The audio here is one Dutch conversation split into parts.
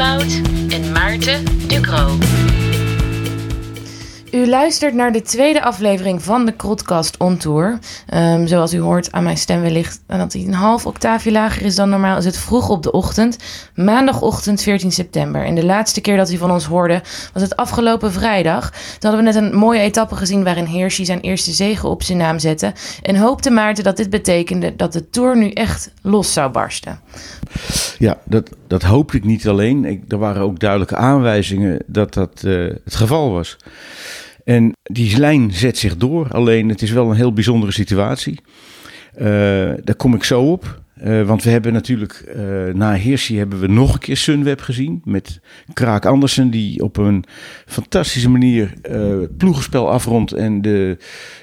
En Maarten Ducro. U luistert naar de tweede aflevering van de Krotcast On Tour. Ehm, zoals u hoort aan mijn stem wellicht dat hij een half octaafje lager is dan normaal, is het vroeg op de ochtend. Maandagochtend 14 september. En de laatste keer dat u van ons hoorde was het afgelopen vrijdag. Toen hadden we net een mooie etappe gezien waarin Hirschi zijn eerste zege op zijn naam zette. En hoopte Maarten dat dit betekende dat de Tour nu echt los zou barsten. Ja, dat, dat hoopte ik niet alleen. Er waren ook duidelijke aanwijzingen dat dat eh, het geval was. En die lijn zet zich door, alleen het is wel een heel bijzondere situatie. Eh, daar kom ik zo op. Eh, want we hebben natuurlijk na Hirschi hebben we nog een keer Sunweb gezien. Met Kraak Andersen die op een fantastische manier ploegenspel afrondt. En de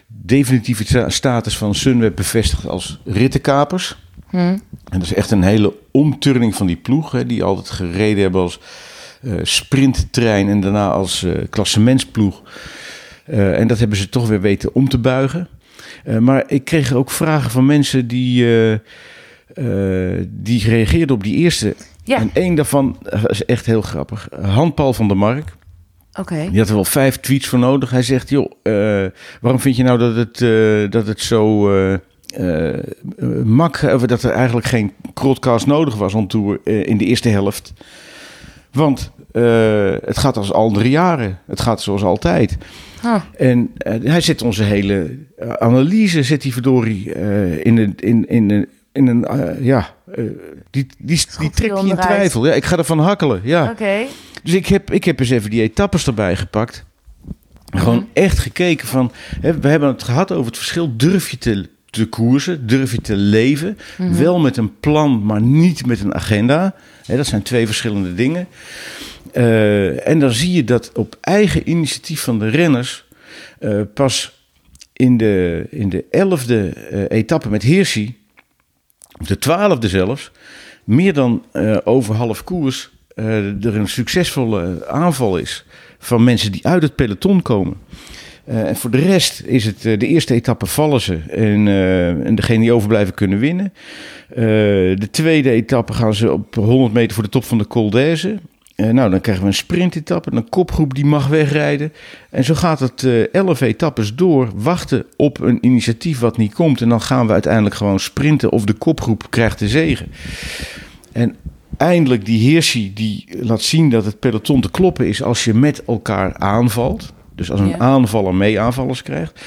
definitieve status van Sunweb bevestigt als rittenkapers. Hmm. En dat is echt een hele omturning van die ploeg. Hè, die altijd gereden hebben als sprinttrein en daarna als klassementsploeg. Uh, en dat hebben ze toch weer weten om te buigen. maar ik kreeg ook vragen van mensen die, die reageerden op die eerste. Ja. En één daarvan is echt heel grappig. Han-Paul van der Mark. Oké. Die had er wel vijf tweets voor nodig. Hij zegt, joh, waarom vind je nou dat het, dat het zo uh, mak, dat er eigenlijk geen broadcast nodig was om tour uh, in de eerste helft. Want uh, het gaat als andere jaren. Het gaat zoals altijd. Ah. En hij zet onze hele analyse, zet die verdorie in, een, in, in, in, in een, ja, die, die, die trek je in twijfel. Ja, ik ga ervan hakkelen, ja. Oké. Dus ik heb, ik heb eens even die etappes erbij gepakt. Gewoon mhm. echt gekeken van, hè, we hebben het gehad over het verschil. Durf je te te koersen, durf je te leven. Mhm. Wel met een plan, maar niet met een agenda. dat zijn twee verschillende dingen. Uh, en dan zie je dat op eigen initiatief van de renners uh, pas in de, in de elfde uh, etappe met Hirschi, of de twaalfde zelfs, meer dan over half koers er een succesvolle aanval is van mensen die uit het peloton komen. Uh, en voor de rest is het uh, de eerste etappe vallen ze. En, uh, en degene die overblijven kunnen winnen. de tweede etappe gaan ze op 100 meter voor de top van de Col d'Aise. nou, dan krijgen we een sprintetappe. Een kopgroep die mag wegrijden. En zo gaat het elf etappes door. Wachten op een initiatief wat niet komt. En dan gaan we uiteindelijk gewoon sprinten. Of de kopgroep krijgt de zegen. En eindelijk die Hirschi die laat zien dat het peloton te kloppen is als je met elkaar aanvalt. Dus als een aanvaller mee aanvallers krijgt.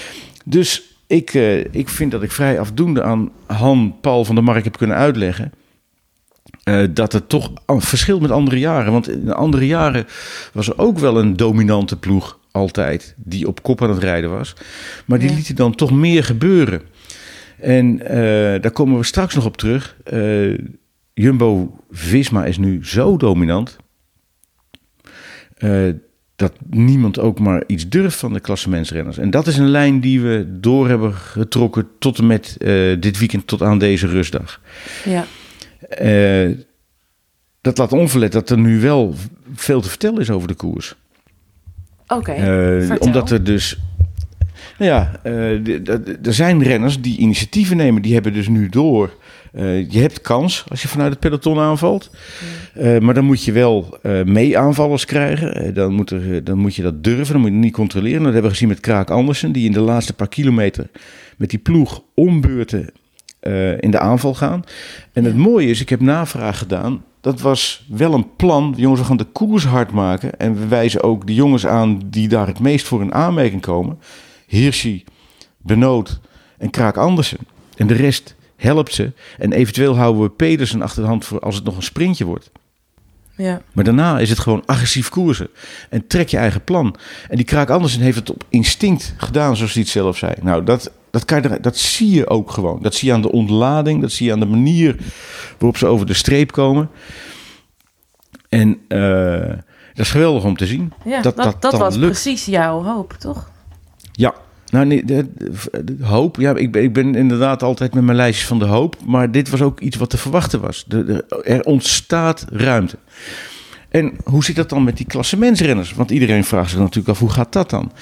Dus ik, uh, ik vind dat ik vrij afdoende aan Han Paul van der Mark heb kunnen uitleggen. Uh, dat het toch verschilt met andere jaren. Want in andere jaren was er ook wel een dominante ploeg altijd. Die op kop aan het rijden was. Maar die ja. lieten dan toch meer gebeuren. En uh, daar komen we straks nog op terug. Jumbo Visma is nu zo dominant dat niemand ook maar iets durft van de klassementsrenners. En dat is een lijn die we door hebben getrokken tot en met uh, dit weekend tot aan deze rustdag. Ja. Uh, dat laat onverlet dat er nu wel veel te vertellen is over de koers. Oké, okay, uh, Omdat er dus... Nou ja, er zijn renners die initiatieven nemen. Die hebben dus nu door uh, je hebt kans als je vanuit het peloton aanvalt. Uh, maar dan moet je wel uh, mee aanvallers krijgen. dan, moet er, dan moet je dat durven. Dan moet je niet controleren. Dat hebben we gezien met Kraak Andersen. Die in de laatste paar kilometer met die ploeg ombeurten in de aanval gaan. En het mooie is, ik heb navraag gedaan. Dat was wel een plan. De jongens, we gaan de koers hard maken. En we wijzen ook de jongens aan die daar het meest voor in aanmerking komen. Hirschi, Benoot en Kraak Andersen. En de rest helpt ze. En eventueel houden we Pedersen achter de hand voor als het nog een sprintje wordt. Ja. Maar daarna is het gewoon agressief koersen. En trek je eigen plan. En die Kraak Andersen heeft het op instinct gedaan, zoals hij het zelf zei. Nou, dat, dat, kan je, dat zie je ook gewoon. Dat zie je aan de ontlading. Dat zie je aan de manier waarop ze over de streep komen. En uh, dat is geweldig om te zien. Ja, dat, dat, dat, dat was precies jouw hoop, toch? Ja, nou, nee, de, hoop. Ja, ik ben, ik ben inderdaad altijd met mijn lijstjes van de hoop. Maar dit was ook iets wat te verwachten was. Er ontstaat ruimte. En hoe zit dat dan met die klassementsrenners? Want iedereen vraagt zich natuurlijk af, hoe gaat dat dan?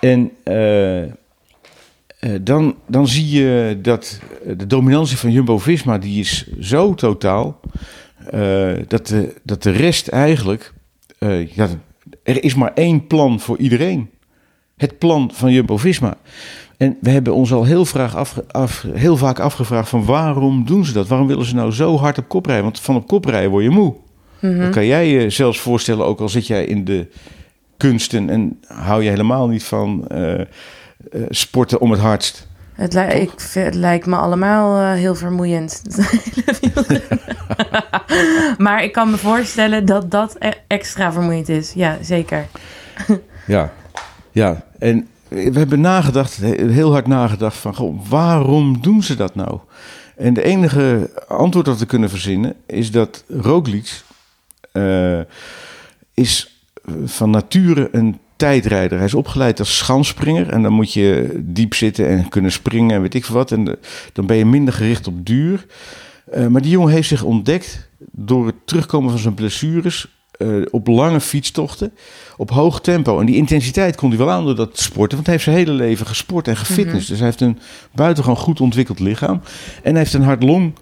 En uh, uh, dan, dan zie je dat de dominantie van Jumbo-Visma... die is zo totaal... eh, dat, de, dat de rest eigenlijk... eh, ja, er is maar één plan voor iedereen. Het plan van Jumbo-Visma. En we hebben ons al heel, vraag afge- af, heel vaak afgevraagd van waarom doen ze dat? Waarom willen ze nou zo hard op kop rijden? Want van op kop rijden word je moe. Dat kan jij je zelfs voorstellen, ook al zit jij in de kunsten en hou je helemaal niet van eh, eh, sporten om het hardst. Het, li- ik, vind- het lijkt me allemaal eh, heel vermoeiend. maar ik kan me voorstellen dat dat e- extra vermoeiend is. Ja, zeker. Ja, ja. En we hebben nagedacht, heel hard nagedacht van, waarom doen ze dat nou? En de enige antwoord dat we kunnen verzinnen is dat Roglic eh, is van nature een tijdrijder. Hij is opgeleid als schansspringer en dan moet je diep zitten en kunnen springen en weet ik wat. En dan ben je minder gericht op duur. Eh, maar die jongen heeft zich ontdekt door het terugkomen van zijn blessures eh, op lange fietstochten, op hoog tempo. En die intensiteit kon hij wel aan door dat sporten, want hij heeft zijn hele leven gesport en gefitness. Dus hij heeft een buitengewoon goed ontwikkeld lichaam. En hij heeft een hart-long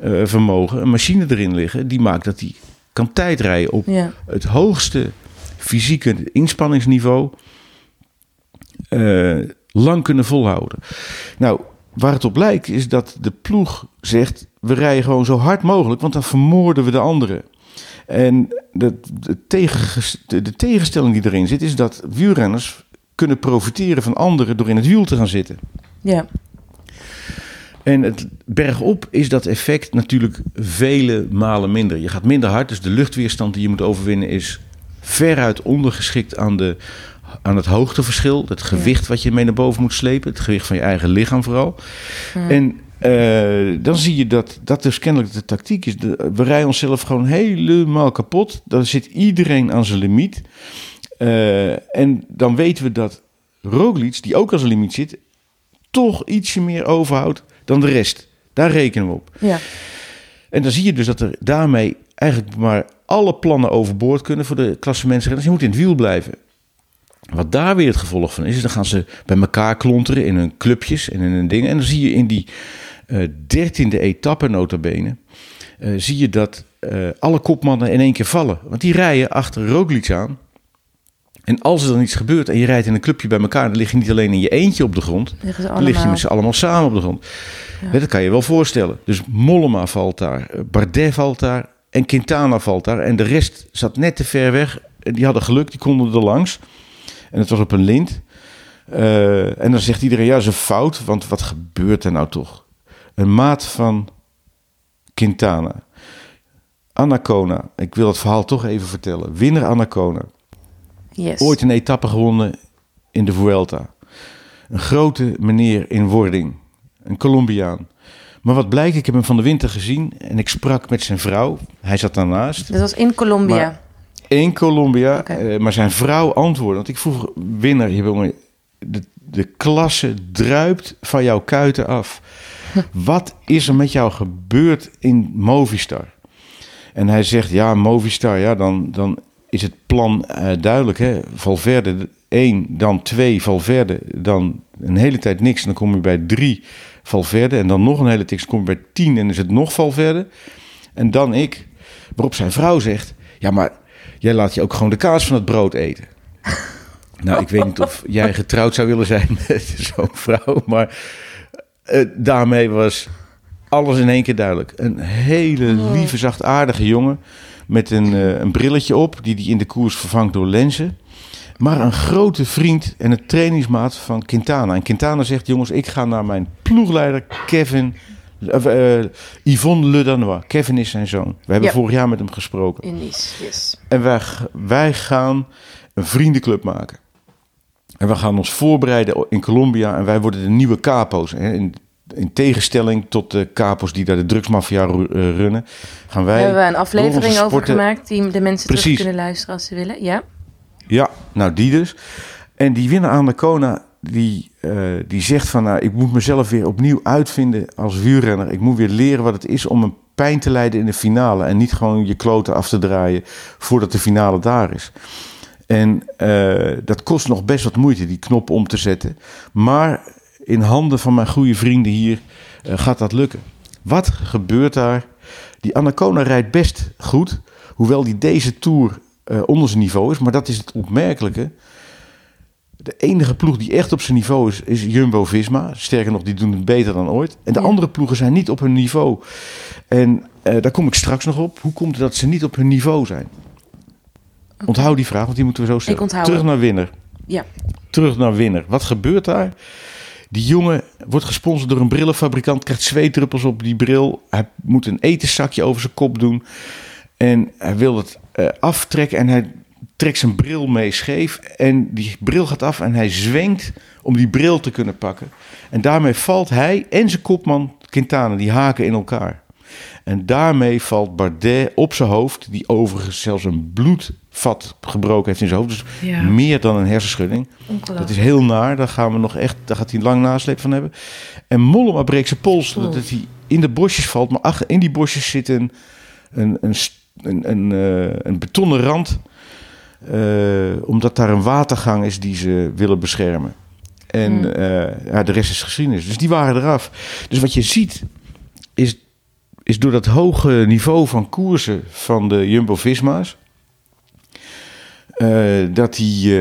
eh, vermogen, een machine erin liggen, die maakt dat hij kan tijdrijden op Ja. het hoogste fysieke inspanningsniveau eh, lang kunnen volhouden. Nou, waar het op lijkt is dat de ploeg zegt: we rijden gewoon zo hard mogelijk, want dan vermoorden we de anderen. En de, de, tegenstelling die erin zit, is dat wielrenners kunnen profiteren van anderen door in het wiel te gaan zitten. Ja. En het bergop is dat effect natuurlijk vele malen minder. Je gaat minder hard, dus de luchtweerstand die je moet overwinnen is veruit ondergeschikt aan, de, aan het hoogteverschil. Het gewicht wat je mee naar boven moet slepen. Het gewicht van je eigen lichaam vooral. En eh, dan zie je dat dat dus kennelijk de tactiek is. De- we rijden onszelf gewoon helemaal kapot. Dan zit iedereen aan zijn limiet. Eh, en dan weten we dat Roglic, die ook aan zijn limiet zit, toch ietsje meer overhoudt dan de rest. Daar rekenen we op. Ja. En dan zie je dus dat er daarmee eigenlijk maar alle plannen overboord kunnen voor de klassementsrenners. Je moet in het wiel blijven. Wat daar weer het gevolg van is, dan gaan ze bij elkaar klonteren in hun clubjes en in hun dingen. En dan zie je in die eh, dertiende etappe notabene, eh, zie je dat eh, alle kopmannen in één keer vallen. Want die rijden achter Roglic aan. En als er dan iets gebeurt en je rijdt in een clubje bij elkaar, dan lig je niet alleen in je eentje op de grond, ze dan lig je met z'n allemaal samen op de grond. Hè, Dat kan je wel voorstellen. Dus Mollema valt daar, Bardet valt daar en Quintana valt daar. En de rest zat net te ver weg. En Die hadden geluk, die konden er langs. En het was op een lint. Eh, en dan zegt iedereen, ja, dat is een fout. Want wat gebeurt er nou toch? Een maat van Quintana. Anacona. Ik wil het verhaal toch even vertellen. Winner Anacona. Yes. Ooit een etappe gewonnen in de Vuelta. Een grote meneer in wording. Een Colombiaan. Maar wat blijkt, ik heb hem van de winter gezien en ik sprak met zijn vrouw. Hij zat daarnaast. Dat was in Colombia. Maar- In Colombia. Eh, maar zijn vrouw antwoordde. Want ik vroeg, winnaar, je jongen, de, de klasse druipt van jouw kuiten af. Wat is er met jou gebeurd in Movistar? En hij zegt, ja, Movistar, ja, dan, dan is het plan eh, duidelijk. Hè? Valverde 1, dan 2 Valverde, dan een hele tijd niks. En dan kom je bij 3 Valverde. En dan nog een hele tijd, dan kom je bij 10 en is het nog Valverde. En dan ik. Waarop zijn vrouw zegt, ja, maar jij laat je ook gewoon de kaas van het brood eten. Nou, ik weet niet of jij getrouwd zou willen zijn met zo'n vrouw, maar eh, daarmee was alles in één keer duidelijk. Een hele lieve, zachtaardige jongen met een, eh, een brilletje op, die die in de koers vervangt door lenzen. Maar een grote vriend en een trainingsmaat van Quintana. En Quintana zegt, jongens, ik ga naar mijn ploegleider Kevin, eh, Yvonne Le Danois. Kevin is zijn zoon. We hebben Ja. vorig jaar met hem gesproken. Indies, yes. En wij, wij gaan een vriendenclub maken. En we gaan ons voorbereiden in Colombia. En wij worden de nieuwe capo's. In, in tegenstelling tot de capo's die daar de drugsmafia ru- eh, runnen. Gaan wij hebben we een aflevering over gemaakt die de mensen terug kunnen luisteren als ze willen. Ja. Ja, nou die dus. En die winnaar aan de Kona, die, eh, die zegt van... Nou, ik moet mezelf weer opnieuw uitvinden als wielrenner. Ik moet weer leren wat het is om een pijn te lijden in de finale. En niet gewoon je kloten af te draaien voordat de finale daar is. En eh, dat kost nog best wat moeite, die knop om te zetten. Maar in handen van mijn goede vrienden hier eh, gaat dat lukken. Wat gebeurt daar? Die Anacona rijdt best goed, hoewel die deze Tour onder zijn niveau is. Maar dat is het opmerkelijke. De enige ploeg die echt op zijn niveau is, is Jumbo-Visma. Sterker nog, die doen het beter dan ooit. En de Ja. andere ploegen zijn niet op hun niveau. En eh, daar kom ik straks nog op. Hoe komt het dat ze niet op hun niveau zijn? Onthoud die vraag, want die moeten we zo stellen. Terug naar winner. Ja. Terug naar winner. Wat gebeurt daar? Die jongen wordt gesponsord door een brillenfabrikant, krijgt zweetdruppels op die bril. Hij moet een etenzakje over zijn kop doen. En hij wil het eh, aftrekken en hij trekt zijn bril mee scheef. En die bril gaat af en hij zwengt om die bril te kunnen pakken. En daarmee valt hij en zijn kopman Quintana, die haken in elkaar. En daarmee valt Bardet op zijn hoofd, die overigens zelfs een bloedvat gebroken heeft in zijn hoofd. Dus Ja. meer dan een hersenschudding. Dat is heel naar. Daar gaan we nog echt, daar gaat hij lang nasleep van hebben. En Mollema breekt zijn pols, zodat hij in de bosjes valt. Maar achter, in die bosjes zit een, een, een, een, een, eh, een betonnen rand. Eh, omdat daar een watergang is die ze willen beschermen. En Hmm. eh, ja, de rest is geschiedenis. Dus die waren eraf. Dus wat je ziet is, is door dat hoge niveau van koersen van de Jumbo-Visma's... eh, dat die...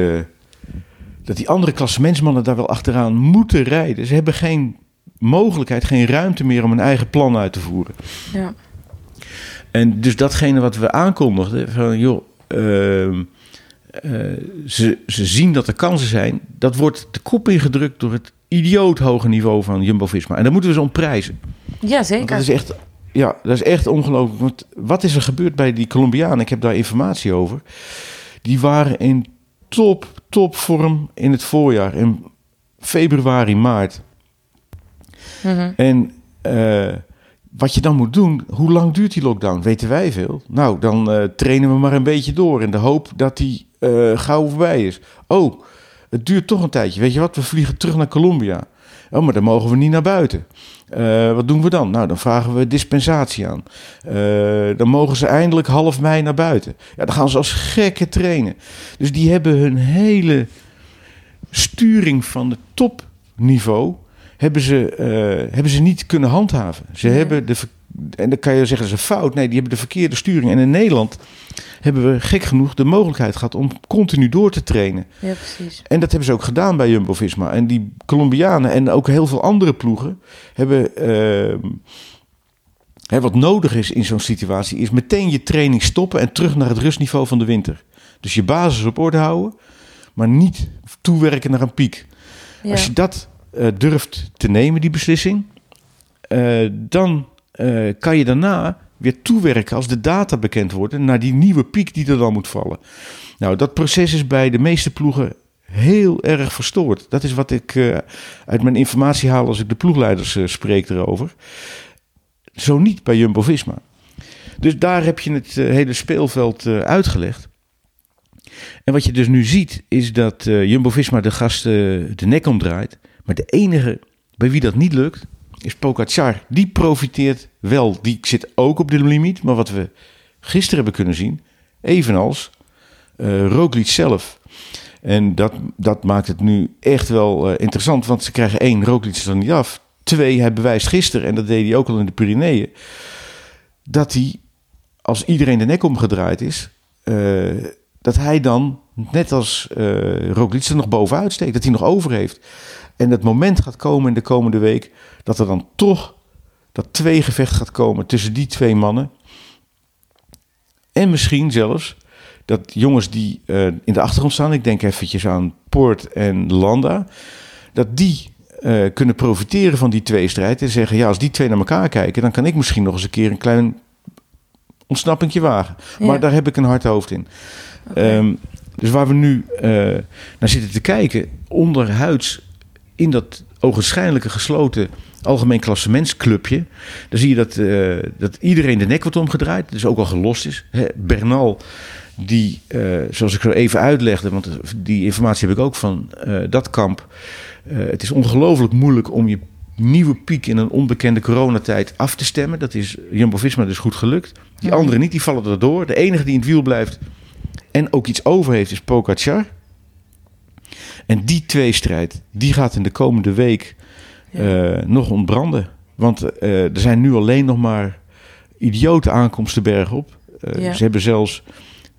dat die andere klassementsmannen daar wel achteraan moeten rijden. Ze hebben geen mogelijkheid, geen ruimte meer om een eigen plan uit te voeren. Ja. En dus datgene wat we aankondigden, van joh, ehm, eh, ze, ze zien dat er kansen zijn, dat wordt de kop ingedrukt door het idioot hoge niveau van Jumbo-Visma. En daar moeten we ze om prijzen. ja, Want zeker. dat is echt, ja, dat is echt ongelooflijk. Want wat is er gebeurd bij die Colombianen? Ik heb daar informatie over. Die waren in top, top vorm in het voorjaar, in februari, maart. Mhm. En eh, wat je dan moet doen, hoe lang duurt die lockdown? Weten wij veel. Nou, dan eh, trainen we maar een beetje door in de hoop dat die eh, gauw voorbij is. Oh, het duurt toch een tijdje. Weet je wat, we vliegen terug naar Colombia. Oh, maar dan mogen we niet naar buiten. Eh, wat doen we dan? Nou, dan vragen we dispensatie aan. Eh, dan mogen ze eindelijk half mei naar buiten. Ja, dan gaan ze als gekken trainen. Dus die hebben hun hele sturing van het topniveau hebben ze, hebben ze niet kunnen handhaven. Ze Ja. hebben de en dan kan je zeggen dat is een fout. Nee, die hebben de verkeerde sturing. En in Nederland hebben we gek genoeg de mogelijkheid gehad om continu door te trainen. Ja, precies. En dat hebben ze ook gedaan bij Jumbo-Visma. En die Colombianen en ook heel veel andere ploegen hebben... ehm, hè, wat nodig is in zo'n situatie is meteen je training stoppen en terug naar het rustniveau van de winter. Dus je basis op orde houden, maar niet toewerken naar een piek. Ja. Als je dat eh, durft te nemen, die beslissing, eh, dan eh, kan je daarna weer toewerken als de data bekend worden naar die nieuwe piek die er dan moet vallen. Nou, dat proces is bij de meeste ploegen heel erg verstoord. Dat is wat ik eh, uit mijn informatie haal als ik de ploegleiders eh, spreek erover. Zo niet bij Jumbo-Visma. Dus daar heb je het hele speelveld uitgelegd. En wat je dus nu ziet, is dat eh, Jumbo-Visma de gasten de nek omdraait. Maar de enige bij wie dat niet lukt, is Pogacar. Die profiteert wel. Die zit ook op de limiet. Maar wat we gisteren hebben kunnen zien, evenals eh Roglic zelf. En dat, dat maakt het nu echt wel eh, interessant. Want ze krijgen één, Roglic er niet af. Twee, hij bewijst gisteren, en dat deed hij ook al in de Pyreneeën... dat hij, als iedereen de nek omgedraaid is... eh, dat hij dan, net als Roglic, er nog bovenuit steekt. Dat hij nog over heeft. En het moment gaat komen in de komende week... dat er dan toch dat tweegevecht gaat komen tussen die twee mannen. En misschien zelfs dat jongens die eh, in de achtergrond staan... ik denk eventjes aan Poort en Landa... dat die eh, kunnen profiteren van die tweestrijd... en zeggen, ja, als die twee naar elkaar kijken... dan kan ik misschien nog eens een keer een klein ontsnappingje wagen. Ja. Maar daar heb ik een hard hoofd in. Ehm, dus waar we nu eh, naar zitten te kijken, onderhuids in dat ogenschijnlijke gesloten algemeen klassementsclubje, dan zie je dat, eh, dat iedereen de nek wordt omgedraaid, dus ook al gelost is. Hè, Bernal, die, eh, zoals ik zo even uitlegde, want die informatie heb ik ook van eh, dat kamp. Het is ongelooflijk moeilijk om je nieuwe piek in een onbekende coronatijd af te stemmen. Dat is Jumbo-Visma dus goed gelukt. Die Ja. anderen niet, die vallen erdoor. De enige die in het wiel blijft en ook iets over heeft is Pogacar. En die tweestrijd, die gaat in de komende week Ja. eh, nog ontbranden. Want eh, er zijn nu alleen nog maar idiote aankomsten bergop. Eh, Ja. Ze hebben zelfs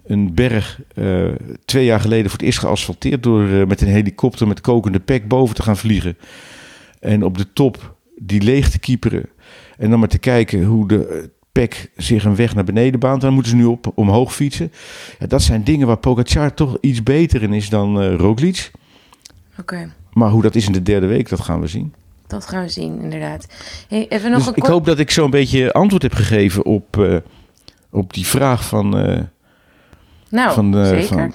een berg twee jaar geleden voor het eerst geasfalteerd... door met een helikopter met kokende pek boven te gaan vliegen. En op de top die leeg te kieperen. En dan maar te kijken hoe de pek zich een weg naar beneden baant. Dan moeten ze nu op, omhoog fietsen. Ja, dat zijn dingen waar Pogacar toch iets beter in is dan Roglic. Oké, Maar hoe dat is in de derde week, dat gaan we zien. dat gaan we zien, inderdaad. Hey, even nog Dus een ik kort... hoop dat ik zo'n beetje antwoord heb gegeven op, eh, op die vraag van... eh, Nou, van de- zeker. van-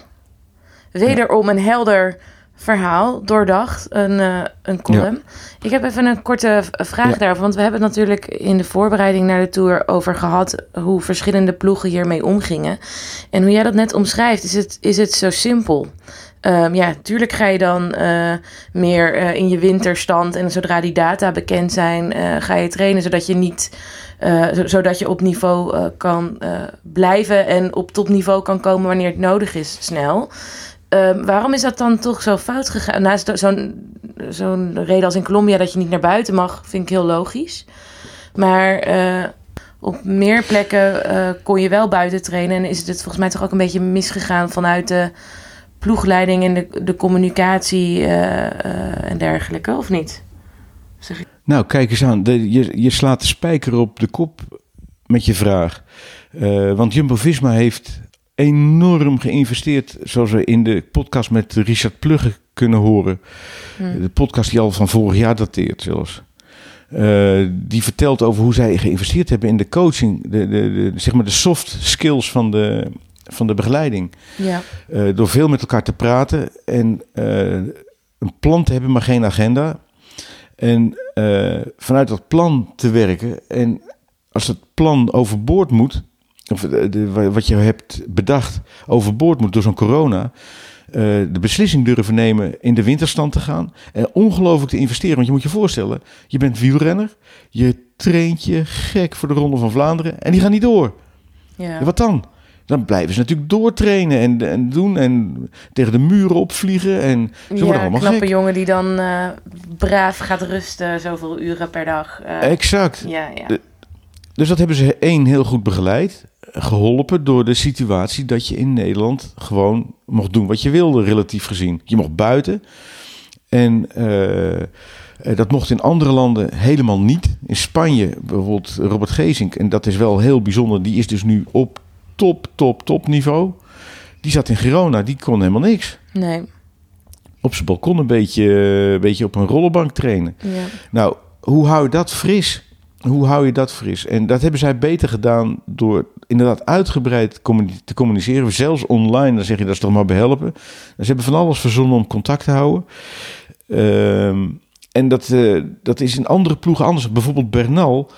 Wederom een helder verhaal, doordacht, een, een column. Ik heb even een korte vraag Ja. daarover. Want we hebben het natuurlijk in de voorbereiding naar de Tour over gehad... hoe verschillende ploegen hiermee omgingen. En hoe jij dat net omschrijft, is het, is het zo simpel. Ehm, ja, tuurlijk ga je dan eh, meer eh, in je winterstand... en zodra die data bekend zijn, eh, ga je trainen... zodat je niet... zo- zodat je op niveau kan blijven en op topniveau kan komen wanneer het nodig is, snel. Ehm, waarom is dat dan toch zo fout gegaan? Naast zo'n zo'n reden als in Colombia dat je niet naar buiten mag, vind ik heel logisch. Maar op meer plekken kon je wel buiten trainen. En is het volgens mij toch ook een beetje misgegaan vanuit de ploegleiding en de, de communicatie eh, eh, en dergelijke, of niet? Zeg ik. Nou, kijk eens aan. De, je, je slaat de spijker op de kop met je vraag. Eh, want Jumbo-Visma heeft enorm geïnvesteerd... zoals we in de podcast met Richard Plugge kunnen horen. Hm. De podcast die al van vorig jaar dateert zelfs. Die vertelt over hoe zij geïnvesteerd hebben in de coaching. De, de, de, zeg maar de soft skills van de, van de begeleiding. Ja, Eh, door veel met elkaar te praten en eh, een plan te hebben, maar geen agenda. En eh, vanuit dat plan te werken. En als het plan overboord moet, of de, de- wat je hebt bedacht overboord moet door zo'n corona. de beslissing durven nemen in de winterstand te gaan. En ongelooflijk te investeren. Want je moet je voorstellen, je bent wielrenner. Je traint je gek voor de Ronde van Vlaanderen. En die gaan niet door. ja. Ja, wat dan? Dan blijven ze natuurlijk doortrainen en, en doen en tegen de muren opvliegen. En ze worden ja, allemaal knappe gek. jongen die dan eh, braaf gaat rusten, zoveel uren per dag. eh, Exact. ja, ja. De- Dus dat hebben ze één heel goed begeleid. Geholpen door de situatie dat je in Nederland gewoon mocht doen wat je wilde, relatief gezien. Je mocht buiten. En eh, dat mocht in andere landen helemaal niet. In Spanje bijvoorbeeld Robert Gezink. En dat is wel heel bijzonder. Die is dus nu op top, top, top niveau. Die zat in Girona. Die kon helemaal niks. Nee, Op zijn balkon een beetje, een beetje op een rollenbank trainen. ja. Nou, hoe hou je dat fris? Hoe hou je dat fris? En dat hebben zij beter gedaan door inderdaad uitgebreid te communiceren. Zelfs online, dan zeg je dat is toch maar behelpen. Ze hebben van alles verzonnen om contact te houden. Ehm, en dat, eh, dat is in andere ploegen anders. Bijvoorbeeld Bernal,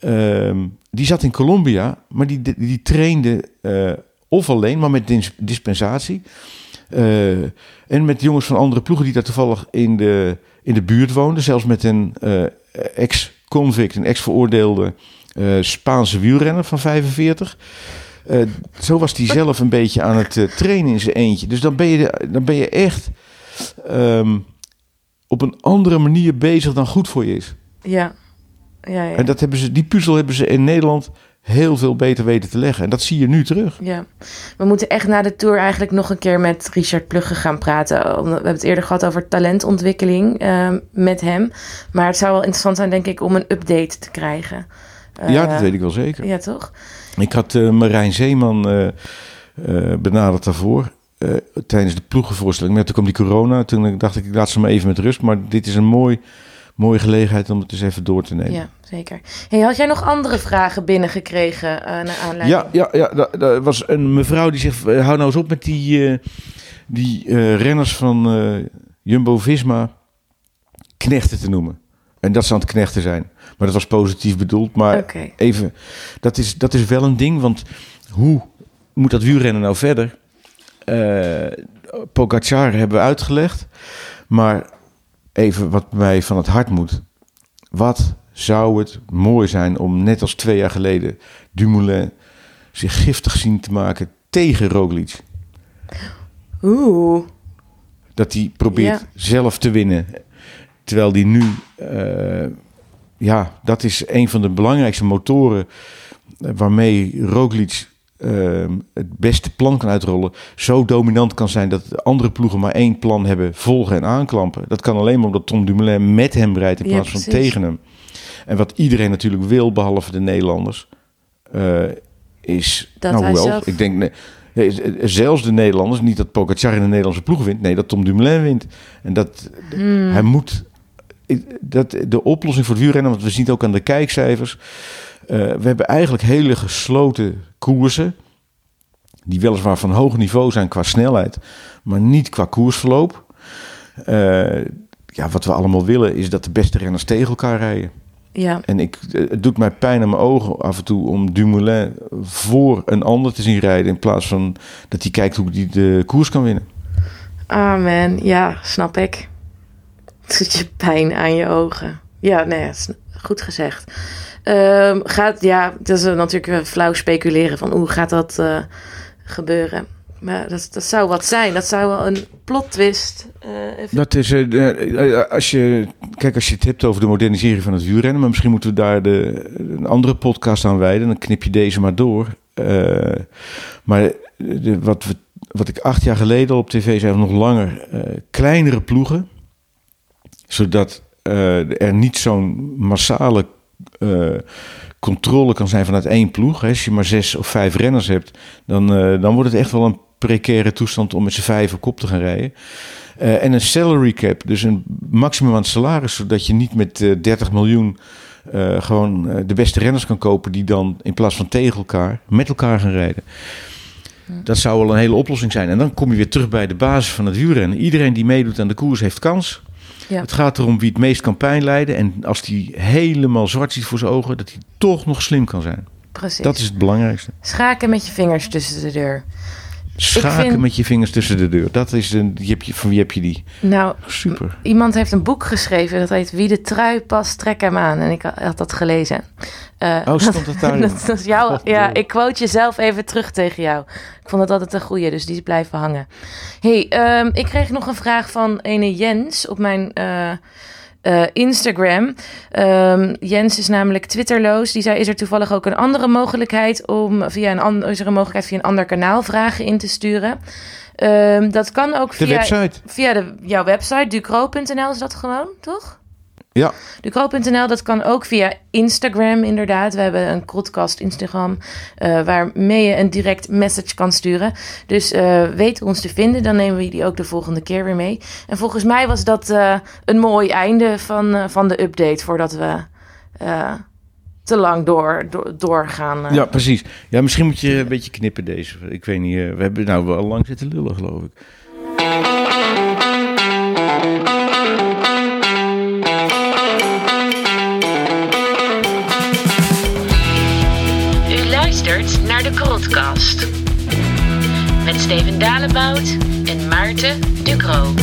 ehm, die zat in Colombia, maar die, die, trainde eh, of alleen, maar met dis- dispensatie. Eh, en met jongens van andere ploegen die daar toevallig in de, in de buurt woonden. Zelfs met een eh, ex-convict, een ex-veroordeelde Spaanse wielrenner van 45. Eh, zo was hij zelf een beetje aan het trainen in zijn eentje. Dus dan ben je, dan ben je echt ehm, op een andere manier bezig dan goed voor je is. Ja. Ja, ja. En dat hebben ze, die puzzel hebben ze in Nederland heel veel beter weten te leggen. En dat zie je nu terug. ja. We moeten echt na de tour eigenlijk nog een keer met Richard Plugge gaan praten. We hebben het eerder gehad over talentontwikkeling ehm, met hem. Maar het zou wel interessant zijn, denk ik, om een update te krijgen. ja, Eh, dat weet ik wel zeker. Ja, toch? Ik had eh, Marijn Zeeman eh, eh, benaderd daarvoor. eh, tijdens de ploegenvoorstelling. Maar toen kwam die corona. Toen dacht ik, ik laat ze maar even met rust. Maar dit is een mooi, mooie gelegenheid om het eens even door te nemen. Ja, zeker. Hey, had jij nog andere vragen binnengekregen uh, naar aanleiding? Ja, ja, ja da- da- er was een mevrouw die zegt: eh, hou nou eens op met die, eh, die eh, renners van eh, Jumbo Visma knechten te noemen. En dat ze aan het knechten zijn. Maar dat was positief bedoeld. Maar even, dat is, dat is wel een ding. Want hoe moet dat wielrennen nou verder? Eh Pogacar hebben we uitgelegd. Maar even wat mij van het hart moet. Wat zou het mooi zijn om net als twee jaar geleden Dumoulin zich giftig zien te maken tegen Roglic. Oeh. Dat hij probeert Ja. zelf te winnen. Terwijl hij nu, eh, ja, dat is een van de belangrijkste motoren waarmee Roglic ehm, het beste plan kan uitrollen, zo dominant kan zijn dat de andere ploegen maar één plan hebben, volgen en aanklampen. Dat kan alleen maar omdat Tom Dumoulin met hem rijdt in Ja, plaats van tegen hem. En wat iedereen natuurlijk wil, behalve de Nederlanders, eh, is... Dat nou, hoewel, zelf- ik denk... nee, z- zelfs de Nederlanders, niet dat Pogacar in de Nederlandse ploeg wint, nee, dat Tom Dumoulin wint. En dat Hmm. hij moet... Dat, de oplossing voor het wielrennen, want we zien het ook aan de kijkcijfers. Eh, we hebben eigenlijk hele gesloten koersen. Die weliswaar van hoog niveau zijn qua snelheid, maar niet qua koersverloop. Eh, ja, wat we allemaal willen is dat de beste renners tegen elkaar rijden. Ja, En ik, eh, het doet mij pijn aan mijn ogen af en toe om Dumoulin voor een ander te zien rijden. In plaats van dat hij kijkt hoe hij de koers kan winnen. amen. Ja, snap ik. Het doet je pijn aan je ogen. Ja, nee, goed gezegd. Ehm, gaat, ja, dat is natuurlijk flauw speculeren van hoe gaat dat eh, gebeuren. Maar dat, dat zou wat zijn. Dat zou wel een plot twist. eh, Dat is, eh, als je, kijk, als je het hebt over de modernisering van het wielrennen, maar misschien moeten we daar de, een andere podcast aan wijden. Dan knip je deze maar door. Maar wat, we, wat ik acht jaar geleden op tv zei, nog langer, kleinere ploegen, zodat eh, er niet zo'n massale eh, controle kan zijn vanuit één ploeg. Als je maar zes of vijf renners hebt, dan, eh, dan wordt het echt wel een precaire toestand om met z'n vijf op kop te gaan rijden. En een salary cap, dus een maximum aan salaris, zodat je niet met eh, 30 miljoen gewoon de beste renners kan kopen die dan in plaats van tegen elkaar met elkaar gaan rijden. Dat zou wel een hele oplossing zijn. En dan kom je weer terug bij de basis van het wielrennen. Iedereen die meedoet aan de koers heeft kans. Ja. Het gaat erom wie het meest kan pijn lijden. En als die helemaal zwart ziet voor zijn ogen, dat hij toch nog slim kan zijn. Precies. Dat is het belangrijkste. Schaken met je vingers tussen de deur. Schaken vind- met je vingers tussen de deur. Dat is een, je, van wie heb je die? Nou, Super. Iemand heeft een boek geschreven dat heet Wie de trui past, trek hem aan. En ik ha- had dat gelezen. Eh, Oh, stond dat daarin? dat, dat is jou, God, ja, ik quote jezelf even terug tegen jou. Ik vond het altijd een goeie, dus die is blijven hangen. hey, ehm, ik kreeg nog een vraag van ene Jens op mijn eh, eh, Instagram. Ehm, Jens is namelijk Twitterloos. Die zei: Is er toevallig ook een andere mogelijkheid om via een, an- is er een mogelijkheid via een ander kanaal vragen in te sturen? Ehm, dat kan ook De via, website. via de, jouw website, ducro.nl is dat gewoon, toch? Ja. Ducro.nl, dat kan ook via Instagram inderdaad. We hebben een podcast Instagram eh, waarmee je een direct message kan sturen. Dus eh, weet ons te vinden, dan nemen we die ook de volgende keer weer mee. En volgens mij was dat eh, een mooi einde van, van de update voordat we te lang door, door, doorgaan. Ja, precies. Ja, misschien moet je een beetje knippen deze. Ik weet niet, we hebben nou wel lang zitten lullen, geloof ik. Met Steven Dalebout en Maarten Ducro.